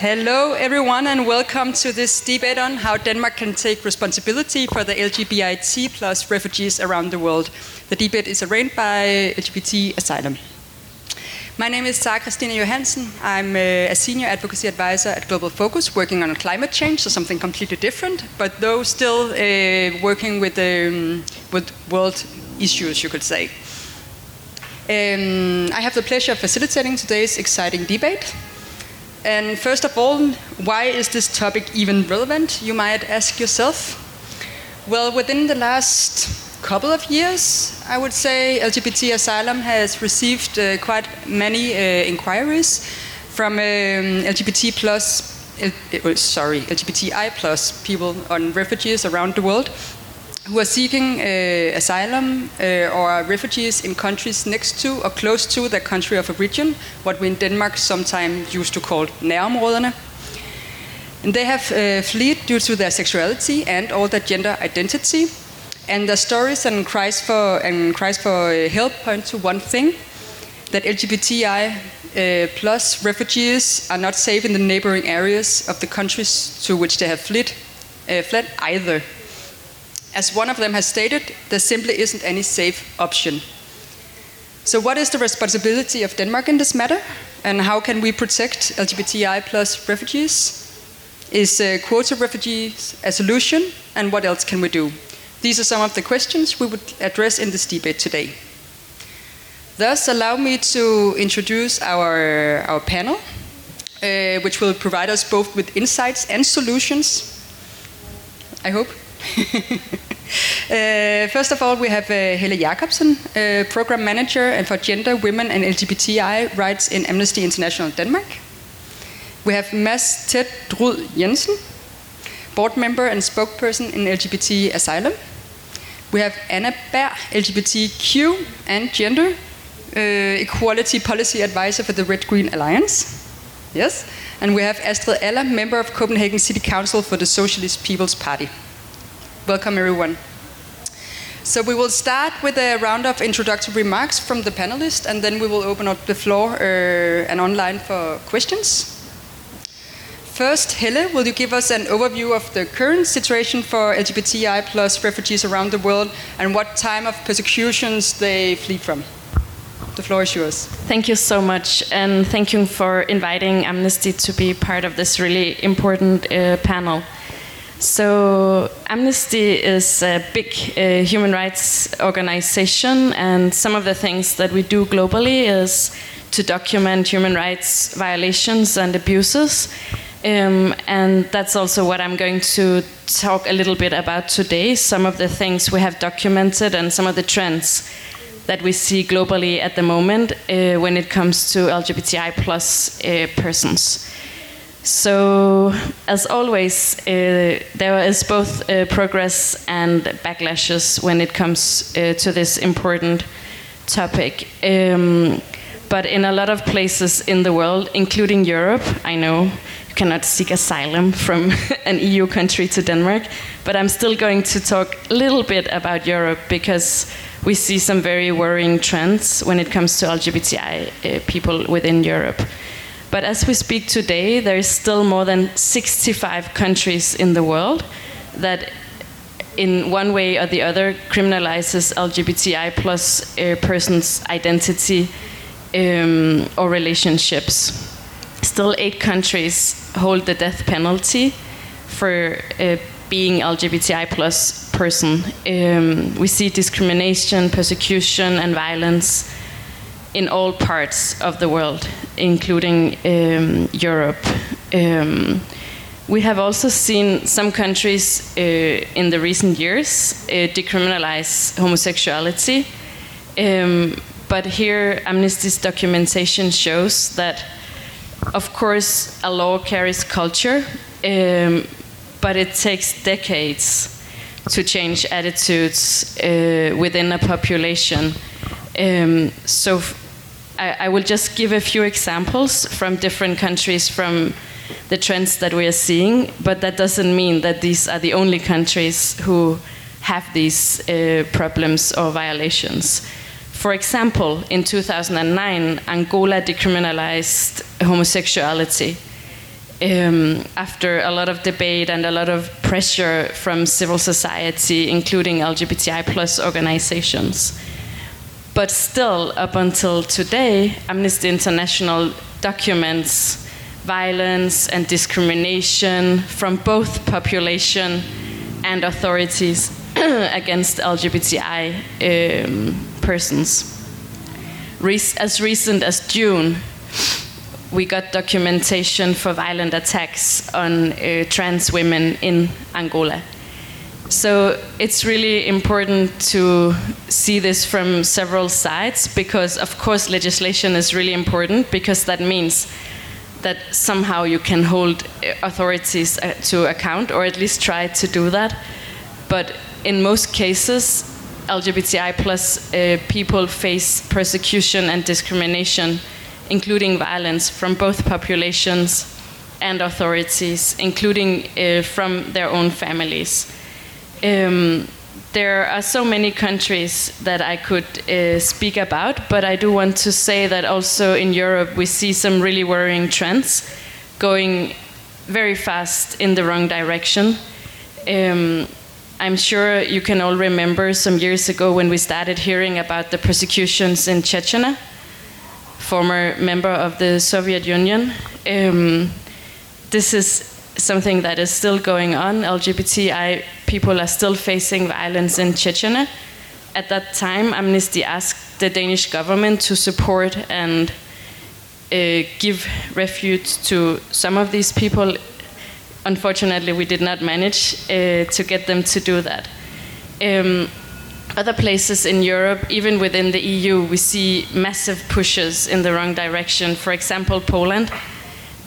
Hello, everyone, and welcome to this debate on how Denmark can take responsibility for the LGBT plus refugees around the world. The debate is arranged by LGBT Asylum. My name is Sara Christina Johansen. I'm a senior advocacy advisor at Global Focus, working on climate change, so something completely different, but though still uh, working with, um, with world issues, you could say. Um, I have the pleasure of facilitating today's exciting debate. And first of all, why is this topic even relevant, you might ask yourself? Well, within the last couple of years, I would say LGBT Asylum has received uh, quite many uh, inquiries from um, LGBT plus, uh, sorry, LGBTI plus people on refugees around the world who are seeking uh, asylum uh, or refugees in countries next to or close to their country of origin, what we in Denmark sometimes used to call nærområderne. And they have uh, fled due to their sexuality and all their gender identity. And their stories and cries for, and cries for help point to one thing, that LGBTI uh, plus refugees are not safe in the neighboring areas of the countries to which they have fled, uh, fled either. As one of them has stated, there simply isn't any safe option. So, what is the responsibility of Denmark in this matter? And how can we protect LGBTI plus refugees? Is uh, quota refugees a solution? And what else can we do? These are some of the questions we would address in this debate today. Thus, allow me to introduce our, our panel, uh, which will provide us both with insights and solutions. I hope. uh, first of all, we have uh, Helle Jacobsen, uh, Program Manager and for Gender, Women and LGBTI Rights in Amnesty International Denmark. We have Mads Ted Drud Jensen, Board Member and Spokesperson in LGBT Asylum. We have Anna Berg, LGBTQ and Gender uh, Equality Policy Advisor for the Red Green Alliance. Yes. And we have Astrid Aller, Member of Copenhagen City Council for the Socialist People's Party. Welcome, everyone. So we will start with a round of introductory remarks from the panelists, and then we will open up the floor uh, and online for questions. First, Helle, will you give us an overview of the current situation for LGBTI plus refugees around the world and what time of persecutions they flee from? The floor is yours. Thank you so much, and thank you for inviting Amnesty to be part of this really important uh, panel. So, Amnesty is a big uh, human rights organization, and some of the things that we do globally is to document human rights violations and abuses. Um, and that's also what I'm going to talk a little bit about today some of the things we have documented and some of the trends that we see globally at the moment uh, when it comes to LGBTI plus uh, persons. So, as always, uh, there is both uh, progress and backlashes when it comes uh, to this important topic. Um, but in a lot of places in the world, including Europe, I know you cannot seek asylum from an EU country to Denmark, but I'm still going to talk a little bit about Europe because we see some very worrying trends when it comes to LGBTI uh, people within Europe. But as we speak today, there is still more than 65 countries in the world that, in one way or the other, criminalizes LGBTI plus uh, persons' identity um, or relationships. Still, eight countries hold the death penalty for uh, being LGBTI plus person. Um, we see discrimination, persecution, and violence in all parts of the world, including um, Europe. Um, we have also seen some countries uh, in the recent years uh, decriminalize homosexuality. Um, but here, Amnesty's documentation shows that, of course, a law carries culture, um, but it takes decades to change attitudes uh, within a population. Um, so I, I will just give a few examples from different countries from the trends that we are seeing, but that doesn't mean that these are the only countries who have these uh, problems or violations. For example, in 2009, Angola decriminalized homosexuality. um, after a lot of debate and a lot of pressure from civil society, including LGBTI plus organizations. But still, up until today, Amnesty International documents violence and discrimination from both population and authorities against LGBTI um, persons. Re as recent as June, we got documentation for violent attacks on uh, trans women in Angola. So it's really important to see this from several sides because, of course, legislation is really important because that means that somehow you can hold uh, authorities uh, to account or at least try to do that. But in most cases, LGBTI plus uh, people face persecution and discrimination including violence from both populations and authorities, including uh, from their own families. Um, there are so many countries that I could uh, speak about, but I do want to say that also in Europe we see some really worrying trends going very fast in the wrong direction. Um, I'm sure you can all remember some years ago when we started hearing about the persecutions in Chechnya former member of the Soviet Union. Um, this is something that is still going on. LGBTI people are still facing violence in Chechnya. At that time, Amnesty asked the Danish government to support and uh, give refuge to some of these people. Unfortunately, we did not manage uh, to get them to do that. Um, other places in Europe, even within the EU, we see massive pushes in the wrong direction. For example, Poland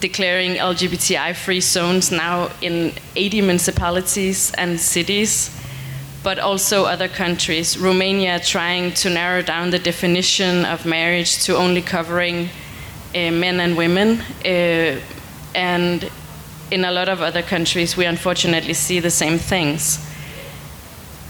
declaring LGBTI free zones now in 80 municipalities and cities, but also other countries. Romania trying to narrow down the definition of marriage to only covering uh, men and women. Uh, and in a lot of other countries, we unfortunately see the same things.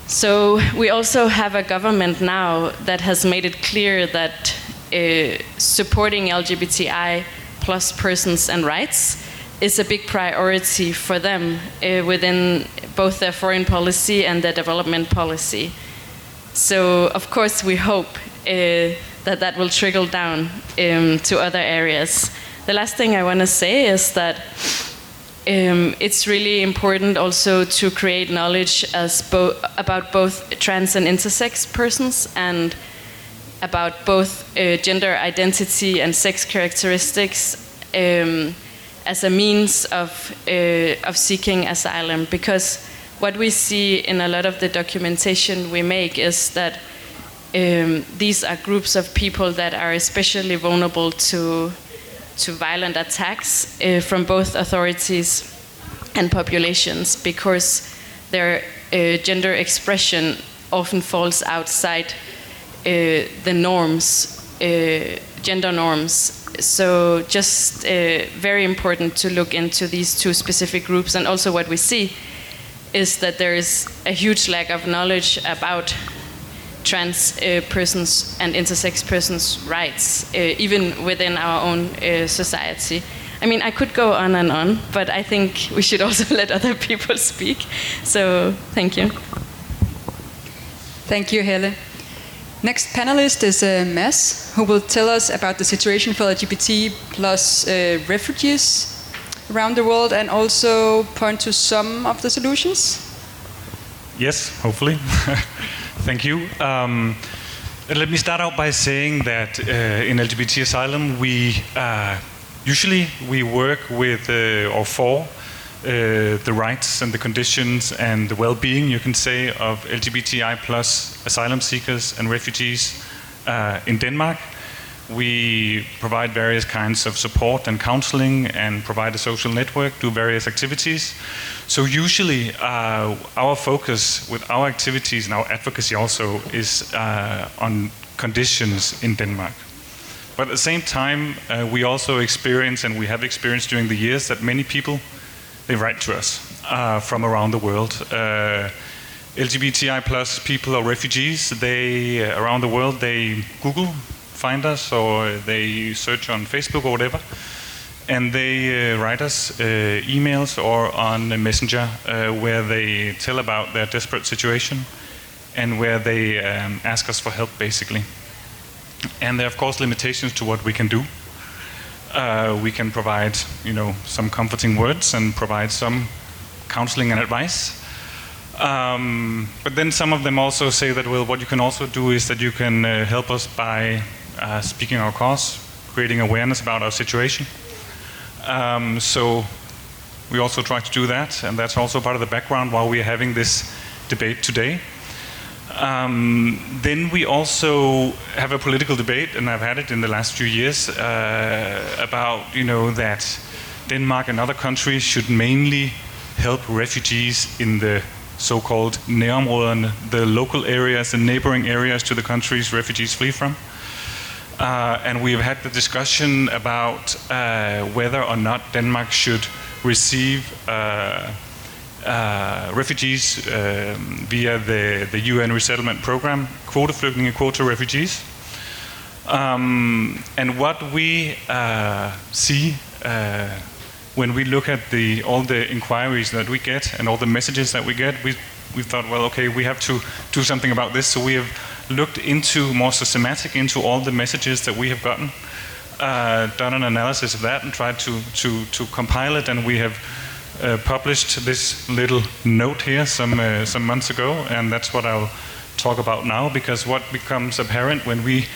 So we also have a government now that has made it clear that uh, supporting LGBTI plus persons and rights is a big priority for them uh, within both their foreign policy and their development policy. So of course we hope uh, that that will trickle down um, to other areas. The last thing I want to say is that um, it's really important also to create knowledge bo about both trans and intersex persons and about both uh, gender identity and sex characteristics um, as a means of, uh, of seeking asylum. Because what we see in a lot of the documentation we make is that um, these are groups of people that are especially vulnerable to to violent attacks uh, from both authorities and populations because their uh, gender expression often falls outside the norms, uh, gender norms. So, just uh, very important to look into these two specific groups. And also, what we see is that there is a huge lack of knowledge about trans uh, persons and intersex persons' rights, uh, even within our own uh, society. I mean, I could go on and on, but I think we should also let other people speak. So, thank you. Thank you, Helle. Next panelist is uh, who will tell us about the situation for LGBT plus uh, refugees around the world and also point to some of the solutions. Yes, hopefully. Thank you. Um, let me start out by saying that uh, in LGBT asylum, we uh, usually we work with uh, or for uh, the rights and the conditions and the well-being, you can say, of LGBTI plus asylum seekers and refugees uh, in Denmark. We provide various kinds of support and counseling and provide a social network, do various activities. So usually uh, our focus with our activities and our advocacy also is uh, on conditions in Denmark. But at the same time, uh, we also experience, and we have experienced during the years, that many people they write to us uh, from around the world. Uh, LGBTI plus people or refugees, they uh, around the world, they Google find us or they search on Facebook or whatever, and they uh, write us uh, emails or on Messenger uh, where they tell about their desperate situation and where they um, ask us for help, basically. And there are, of course, limitations to what we can do. Uh, we can provide, you know, some comforting words and provide some counseling and advice. Um, but then some of them also say that, well, what you can also do is that you can uh, help us by uh, speaking our cause, creating awareness about our situation. Um, so we also try to do that, and that's also part of the background while we are having this debate today. Um, then we also have a political debate, and I've had it in the last few years uh, about you know that Denmark and other countries should mainly help refugees in the so-called nærområderne, the local areas, and neighboring areas to the countries refugees flee from. Uh, and we have had the discussion about uh, whether or not Denmark should receive uh, refugees um, via the, the UN resettlement program, quota flygtninge, quota refugees. Um, and what we uh, see uh, when we look at the, all the inquiries that we get and all the messages that we get, we, we thought, well, okay, we have to do something about this. So we have looked into more systematic into all the messages that we have gotten, uh, done an analysis of that, and tried to, to, to compile it. And we have uh, published this little note here some, uh, some months ago, and that's what I'll talk about now because what becomes apparent when we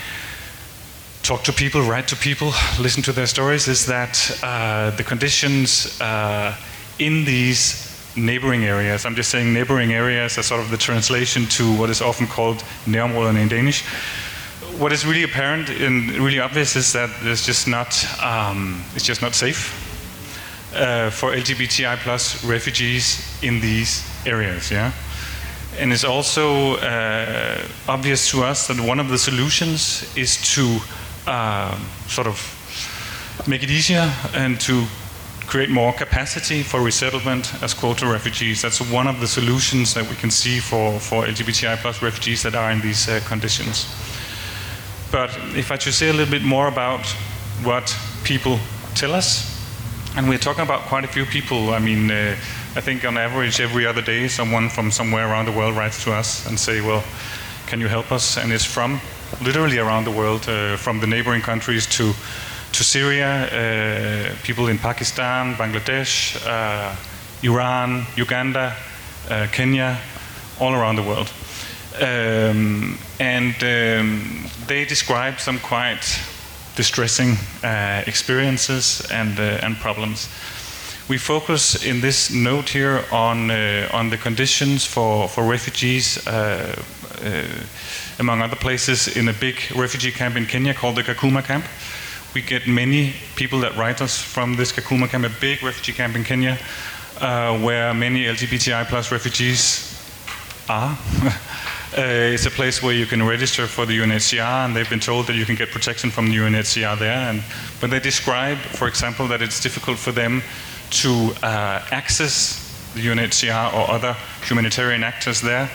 talk to people, write to people, listen to their stories, is that uh, the conditions uh, in these neighboring areas, I'm just saying neighboring areas as sort of the translation to what is often called nærområderne in Danish. What is really apparent and really obvious is that it's just not, um, it's just not safe uh, for LGBTI plus refugees in these areas. Yeah. And it's also uh, obvious to us that one of the solutions is to um, sort of make it easier and to create more capacity for resettlement as quota refugees. That's one of the solutions that we can see for, for LGBTI plus refugees that are in these uh, conditions. But if I should say a little bit more about what people tell us, and we're talking about quite a few people. I mean, uh, I think on average every other day someone from somewhere around the world writes to us and say, well, can you help us? And it's from literally around the world, uh, from the neighboring countries to, to Syria, uh, people in Pakistan, Bangladesh, uh, Iran, Uganda, uh, Kenya, all around the world. Um, and um, they describe some quite distressing uh, experiences and, uh, and problems. We focus in this note here on, on the conditions for, for refugees among other places, in a big refugee camp in Kenya called the Kakuma camp. We get many people that write us from this Kakuma camp, a big refugee camp in Kenya, uh, where many LGBTI plus refugees are. Uh, it's a place where you can register for the UNHCR, and they've been told that you can get protection from the UNHCR there. And, but they describe, for example, that it's difficult for them to uh, access the UNHCR or other humanitarian actors there.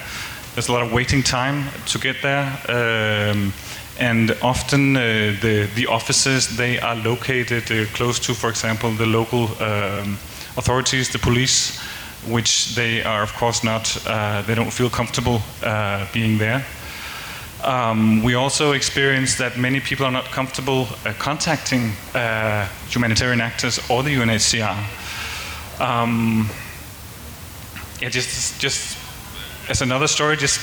There's a lot of waiting time to get there. Um, and often uh, the, the offices, they are located uh, close to, for example, the local um, authorities, the police, which they are, of course, not, uh, they don't feel comfortable uh, being there. Um, we also experience that many people are not comfortable uh, contacting uh, humanitarian actors or the UNHCR. Um, yeah, just, just as another story, just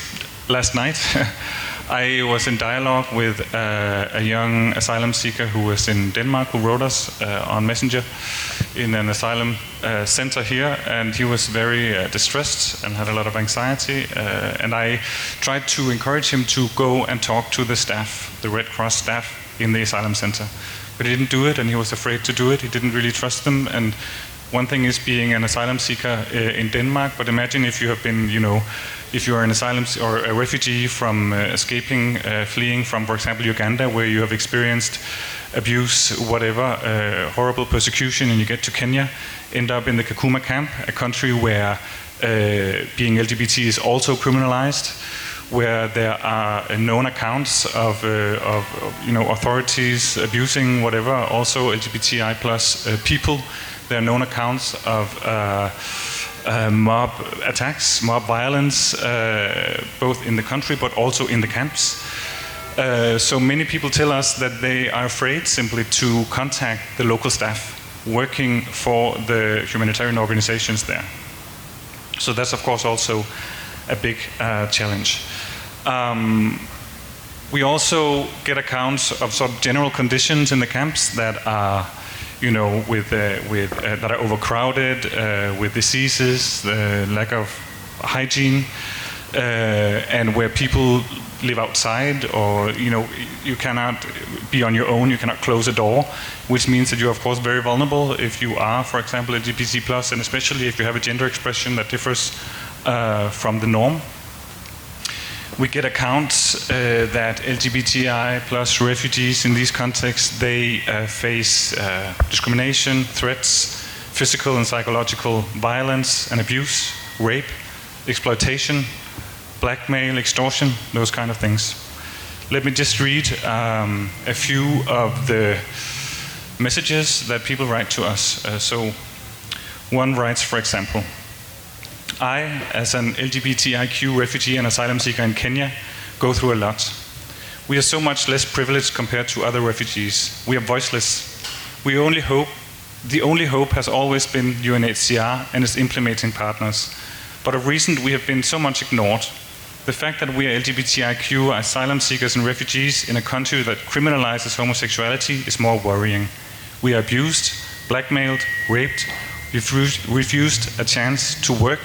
last night, I was in dialogue with uh, a young asylum seeker who was in Denmark who wrote us uh, on Messenger in an asylum uh, center here, and he was very uh, distressed and had a lot of anxiety. Uh, and I tried to encourage him to go and talk to the staff, the Red Cross staff in the asylum center. But he didn't do it, and he was afraid to do it. He didn't really trust them, and one thing is being an asylum seeker uh, in Denmark, but imagine if you have been, you know, if you are an asylum or a refugee from uh, escaping, uh, fleeing from, for example, Uganda, where you have experienced abuse, whatever, uh, horrible persecution, and you get to Kenya, end up in the Kakuma camp, a country where uh, being LGBT is also criminalized, where there are known accounts of, uh, of, of, you know authorities abusing whatever, also LGBTI plus uh, people. There are known accounts of uh, uh, mob attacks, mob violence, uh, both in the country but also in the camps. so many people tell us that they are afraid simply to contact the local staff working for the humanitarian organizations there. So that's of course also a big challenge. Um, we also get accounts of sort of general conditions in the camps that are, you know, with, uh, with uh, that are overcrowded, uh, with diseases, the lack of hygiene, uh, and where people live outside, or you know, you cannot be on your own. You cannot close a door, which means that you're of course very vulnerable if you are, for example, LGBT plus, and especially if you have a gender expression that differs uh, from the norm we get accounts uh, that LGBTI plus refugees in these contexts they uh, face uh, discrimination, threats, physical and psychological violence and abuse, rape, exploitation, blackmail, extortion, those kind of things. Let me just read um, a few of the messages that people write to us. Uh, so, one writes, for example. I, as an LGBTIQ refugee and asylum seeker in Kenya, go through a lot. We are so much less privileged compared to other refugees. We are voiceless. We only hope, the only hope has always been UNHCR and its implementing partners. But of recent, we have been so much ignored. The fact that we are LGBTIQ asylum seekers and refugees in a country that criminalizes homosexuality is more worrying. We are abused, blackmailed, raped, refused, refused a chance to work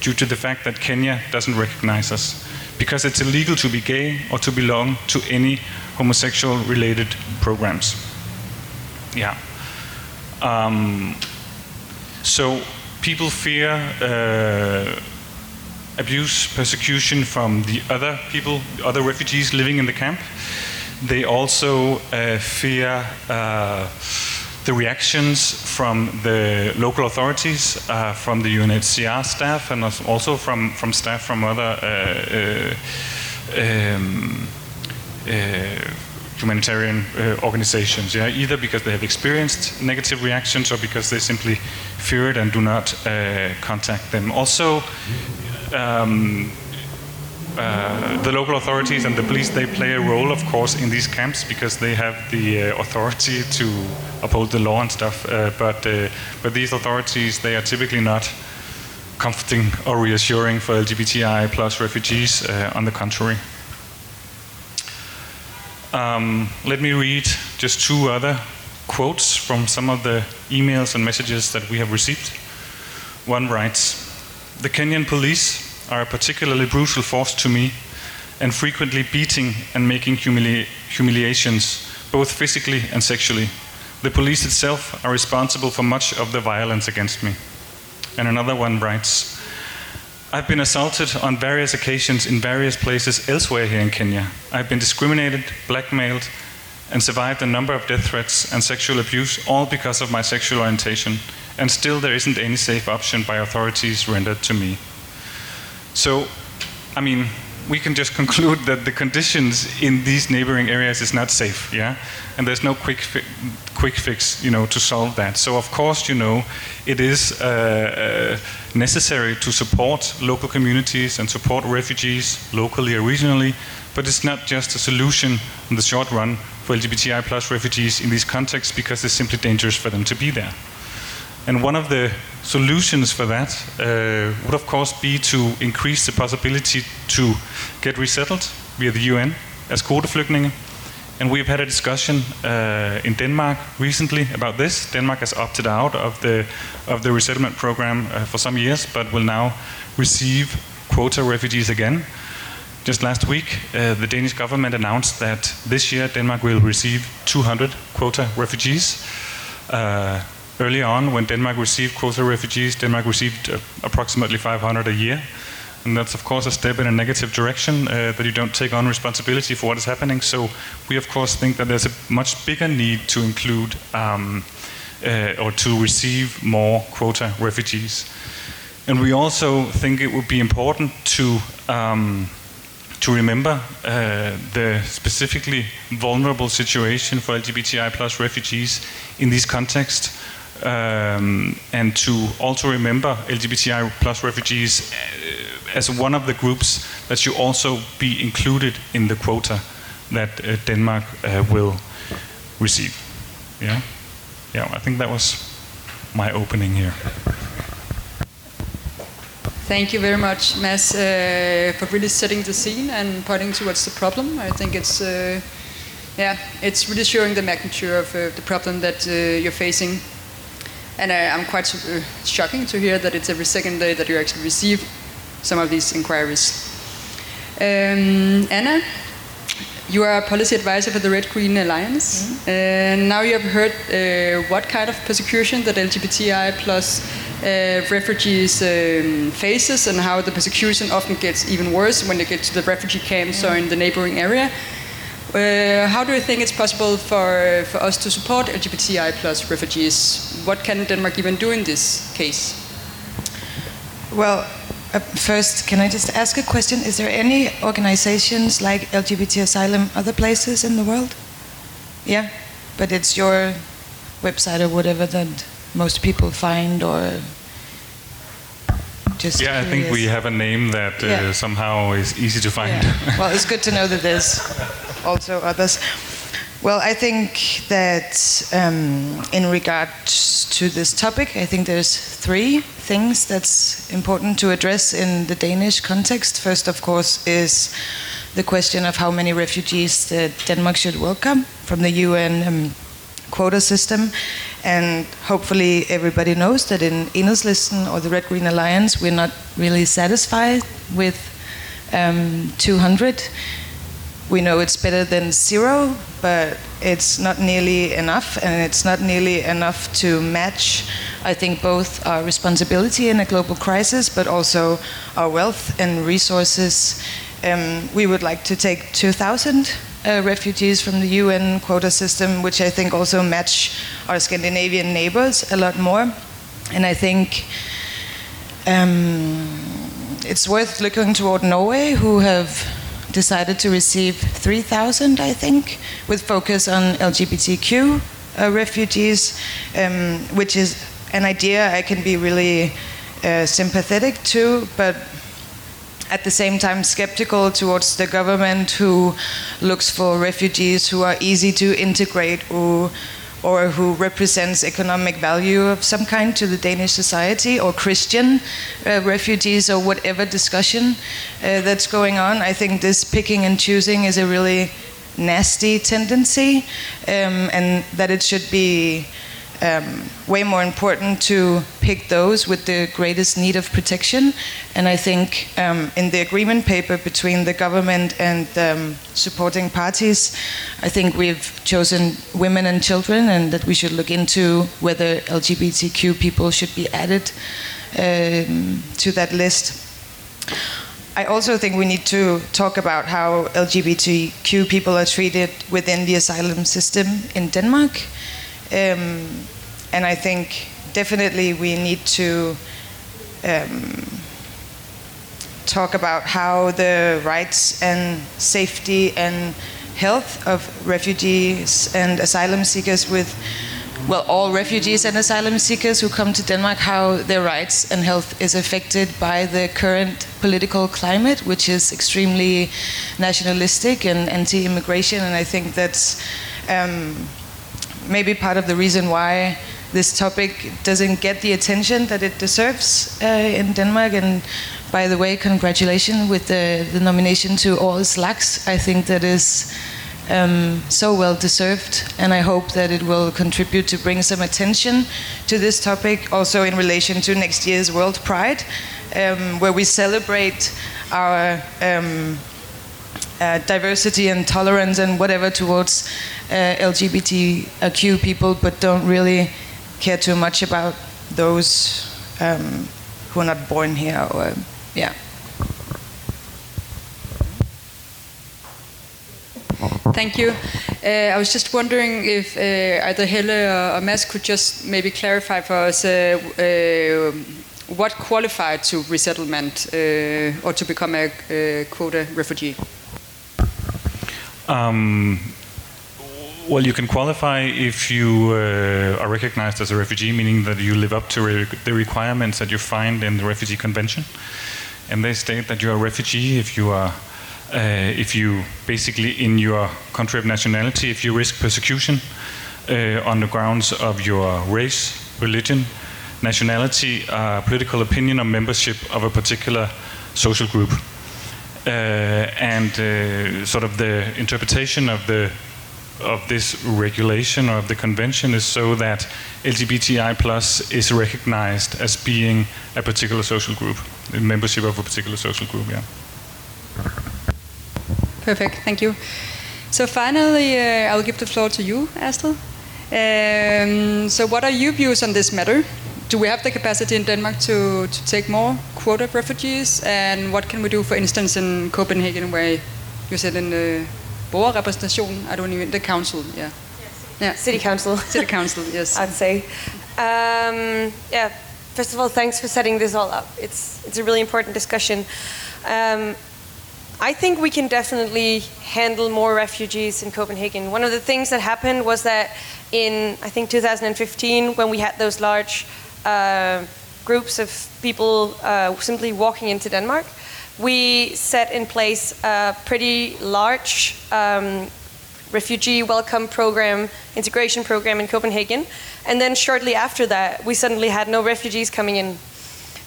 due to the fact that Kenya doesn't recognize us because it's illegal to be gay or to belong to any homosexual related programs. Yeah. Um, so people fear uh, abuse, persecution from the other people, other refugees living in the camp. They also uh, fear. Uh, the reactions from the local authorities, uh, from the UNHCR staff, and also from, from staff from other uh, uh um, uh, humanitarian uh, organizations. Yeah, either because they have experienced negative reactions or because they simply fear it and do not contact them. Also. Um, uh, the local authorities and the police they play a role, of course, in these camps because they have the uh, authority to uphold the law and stuff. Uh, but uh, but these authorities they are typically not comforting or reassuring for LGBTI plus refugees. Uh, on the contrary. Um, let me read just two other quotes from some of the emails and messages that we have received. One writes, "The Kenyan police." Are a particularly brutal force to me, and frequently beating and making humili- humiliations, both physically and sexually. The police itself are responsible for much of the violence against me. And another one writes I've been assaulted on various occasions in various places elsewhere here in Kenya. I've been discriminated, blackmailed, and survived a number of death threats and sexual abuse, all because of my sexual orientation. And still, there isn't any safe option by authorities rendered to me. So, I mean, we can just conclude that the conditions in these neighboring areas is not safe, yeah, and there's no quick fi- quick fix, you know, to solve that. So of course, you know, it is uh, uh, necessary to support local communities and support refugees locally or regionally, but it's not just a solution in the short run for LGBTI plus refugees in these contexts because it's simply dangerous for them to be there. And one of the solutions for that uh, would, of course, be to increase the possibility to get resettled via the UN as kvoteflygtninge. And we've had a discussion uh, in Denmark recently about this. Denmark has opted out of the of the resettlement program uh, for some years, but will now receive quota refugees again. Just last week, uh, the Danish government announced that this year Denmark will receive 200 quota refugees. Early on, when Denmark received quota refugees, Denmark received uh, approximately 500 a year. And that's, of course, a step in a negative direction uh, that you don't take on responsibility for what is happening. So, we, of course, think that there's a much bigger need to include um, uh, or to receive more quota refugees. And we also think it would be important to um, to remember uh, the specifically vulnerable situation for LGBTI plus refugees in these contexts, um, and to also remember LGBTI plus refugees uh, as one of the groups that should also be included in the quota that uh, Denmark uh, will receive. Yeah, yeah. I think that was my opening here. Thank you very much, Mads, uh, for really setting the scene and pointing towards the problem. I think it's, uh, yeah, it's really showing the magnitude of uh, the problem that you're facing. And uh, I'm quite uh, shocking to hear that it's every second day that you actually receive some of these inquiries. Um, Anna, you are a policy advisor for the Red Green Alliance. Mm-hmm. And now you have heard what kind of persecution that LGBTI plus uh, refugees um, faces and how the persecution often gets even worse when they get to the refugee camps or in the neighboring area. Uh, how do you think it's possible for, for us to support LGBTI plus refugees? What can Denmark even do in this case? Well, uh, first, can I just ask a question? Is there any organizations like LGBT Asylum other places in the world? Yeah, but it's your website or whatever that most people find or just yeah curious. i think we have a name that uh, yeah. somehow is easy to find yeah. well it's good to know that there's also others well i think that um, in regards to this topic i think there's three things that's important to address in the danish context first of course is the question of how many refugees denmark should welcome from the un um, quota system. And hopefully, everybody knows that in Enhedslisten or the Red Green Alliance, we're not really satisfied with um, 200. We know it's better than zero, but it's not nearly enough, and it's not nearly enough to match, I think, both our responsibility in a global crisis, but also our wealth and resources. Um, we would like to take 2,000 uh, refugees from the UN quota system, which I think also match our Scandinavian neighbors a lot more. And I think um, it's worth looking toward Norway, who have decided to receive 3,000, I think, with focus on LGBTQ uh, refugees, um, which is an idea I can be really uh, sympathetic to, but at the same time skeptical towards the government who looks for refugees who are easy to integrate or or who represents economic value of some kind to the Danish society, or Christian uh, refugees, or whatever discussion uh, that's going on. I think this picking and choosing is a really nasty tendency, um, and that it should be um, way more important to pick those with the greatest need of protection. And I think um, in the agreement paper between the government and um, supporting parties, I think we've chosen women and children, and that we should look into whether LGBTQ people should be added um, to that list. I also think we need to talk about how LGBTQ people are treated within the asylum system in Denmark. Um, and I think definitely we need to um, talk about how the rights and safety and health of refugees and asylum seekers with well all refugees and asylum seekers who come to Denmark how their rights and health is affected by the current political climate which is extremely nationalistic and anti-immigration. And I think that's um, maybe part of the reason why this topic doesn't get the attention that it deserves uh, in Denmark. And by the way, congratulations with the, the nomination to All Laks. I think that is um, so well deserved, and I hope that it will contribute to bring some attention to this topic, also in relation to next year's World Pride, um, where we celebrate our um, uh, diversity and tolerance and whatever towards uh, LGBTQ people, but don't really care too much about those um, who are not born here. Or yeah. Thank you. Uh, I was just wondering if uh, either Helle or, Mads could just maybe clarify for us uh, uh what qualified to resettlement uh, or to become a, a quota refugee? Um, well, you can qualify if you uh, are recognized as a refugee, meaning that you live up to re the requirements that you find in the Refugee Convention. And they state that you are a refugee if you are, uh, if you basically in your country of nationality, if you risk persecution uh, on the grounds of your race, religion, nationality, uh, political opinion, or membership of a particular social group. Uh, and uh, sort of the interpretation of the of this regulation or of the convention is so that LGBTI plus is recognized as being a particular social group, a membership of a particular social group. Yeah. Perfect. Thank you. So finally, uh, I'll give the floor to you, Astrid. Um, so, what are your views on this matter? Do we have the capacity in Denmark to, to take more quota refugees? And what can we do, for instance, in Copenhagen, where you said in the borgerrepræsentation, I don't even, the council, yeah. Yeah, City Council. City Council, yes. I'd say. Um, yeah, first of all, thanks for setting this all up. It's, it's a really important discussion. Um, I think we can definitely handle more refugees in Copenhagen. One of the things that happened was that in, I think, 2015, when we had those large uh, groups of people uh, simply walking into Denmark, we set in place a pretty large um, refugee welcome program, integration program in Copenhagen. And then shortly after that, we suddenly had no refugees coming in.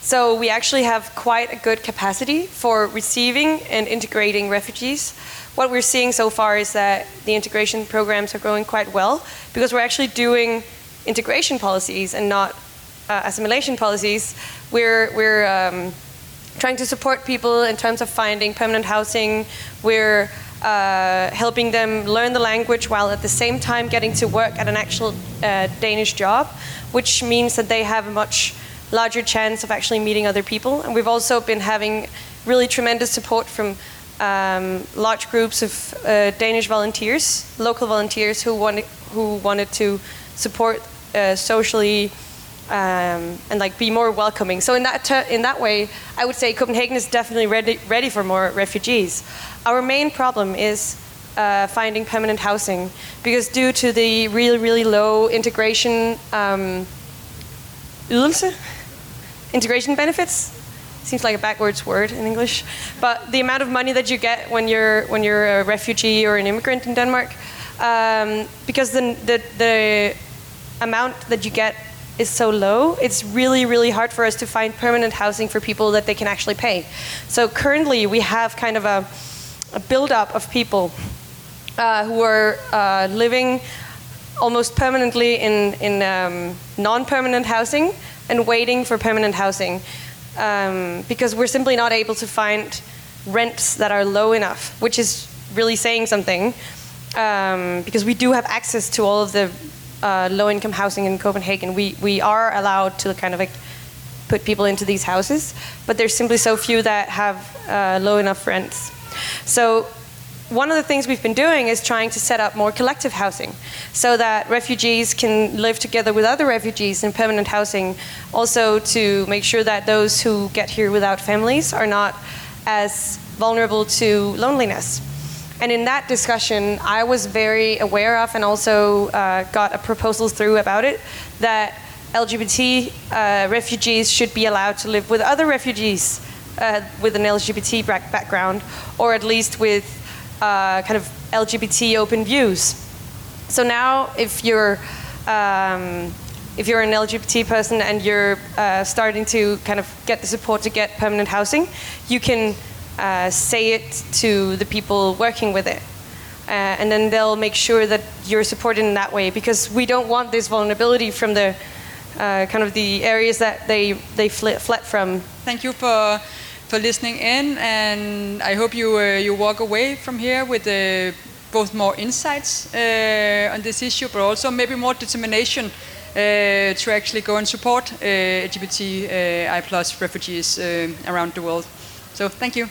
So we actually have quite a good capacity for receiving and integrating refugees. What we're seeing so far is that the integration programs are going quite well because we're actually doing integration policies and not uh, assimilation policies. We're, we're um, trying to support people in terms of finding permanent housing. We're uh, helping them learn the language while at the same time getting to work at an actual uh, Danish job, which means that they have a much larger chance of actually meeting other people. And we've also been having really tremendous support from um, large groups of uh, Danish volunteers, local volunteers who wanted who wanted to support uh, socially um, and like be more welcoming. So in that ter- in that way, I would say Copenhagen is definitely ready ready for more refugees. Our main problem is uh, finding permanent housing because due to the really really low integration um, integration benefits. Seems like a backwards word in English, but the amount of money that you get when you're when you're a refugee or an immigrant in Denmark, um, because the, the the amount that you get is so low, it's really, really hard for us to find permanent housing for people that they can actually pay. So currently, we have kind of a, a buildup of people uh, who are uh, living almost permanently in, in um, non permanent housing and waiting for permanent housing um, because we're simply not able to find rents that are low enough, which is really saying something um, because we do have access to all of the uh, low income housing in Copenhagen. We, we are allowed to kind of like put people into these houses, but there's simply so few that have uh, low enough rents. So one of the things we've been doing is trying to set up more collective housing so that refugees can live together with other refugees in permanent housing. Also, to make sure that those who get here without families are not as vulnerable to loneliness. And in that discussion, I was very aware of and also uh, got a proposal through about it that LGBT uh, refugees should be allowed to live with other refugees uh, with an LGBT background, or at least with uh, kind of LGBT open views. So now, if you're um, if you're an LGBT person and you're uh, starting to kind of get the support to get permanent housing, you can uh, say it to the people working with it. Uh, and then they'll make sure that you're supported in that way because we don't want this vulnerability from the uh, kind of the areas that they they fled, from. Thank you for for listening in, and I hope you uh, you walk away from here with uh, both more insights uh, on this issue, but also maybe more determination uh, to actually go and support LGBTI plus refugees around the world. So thank you.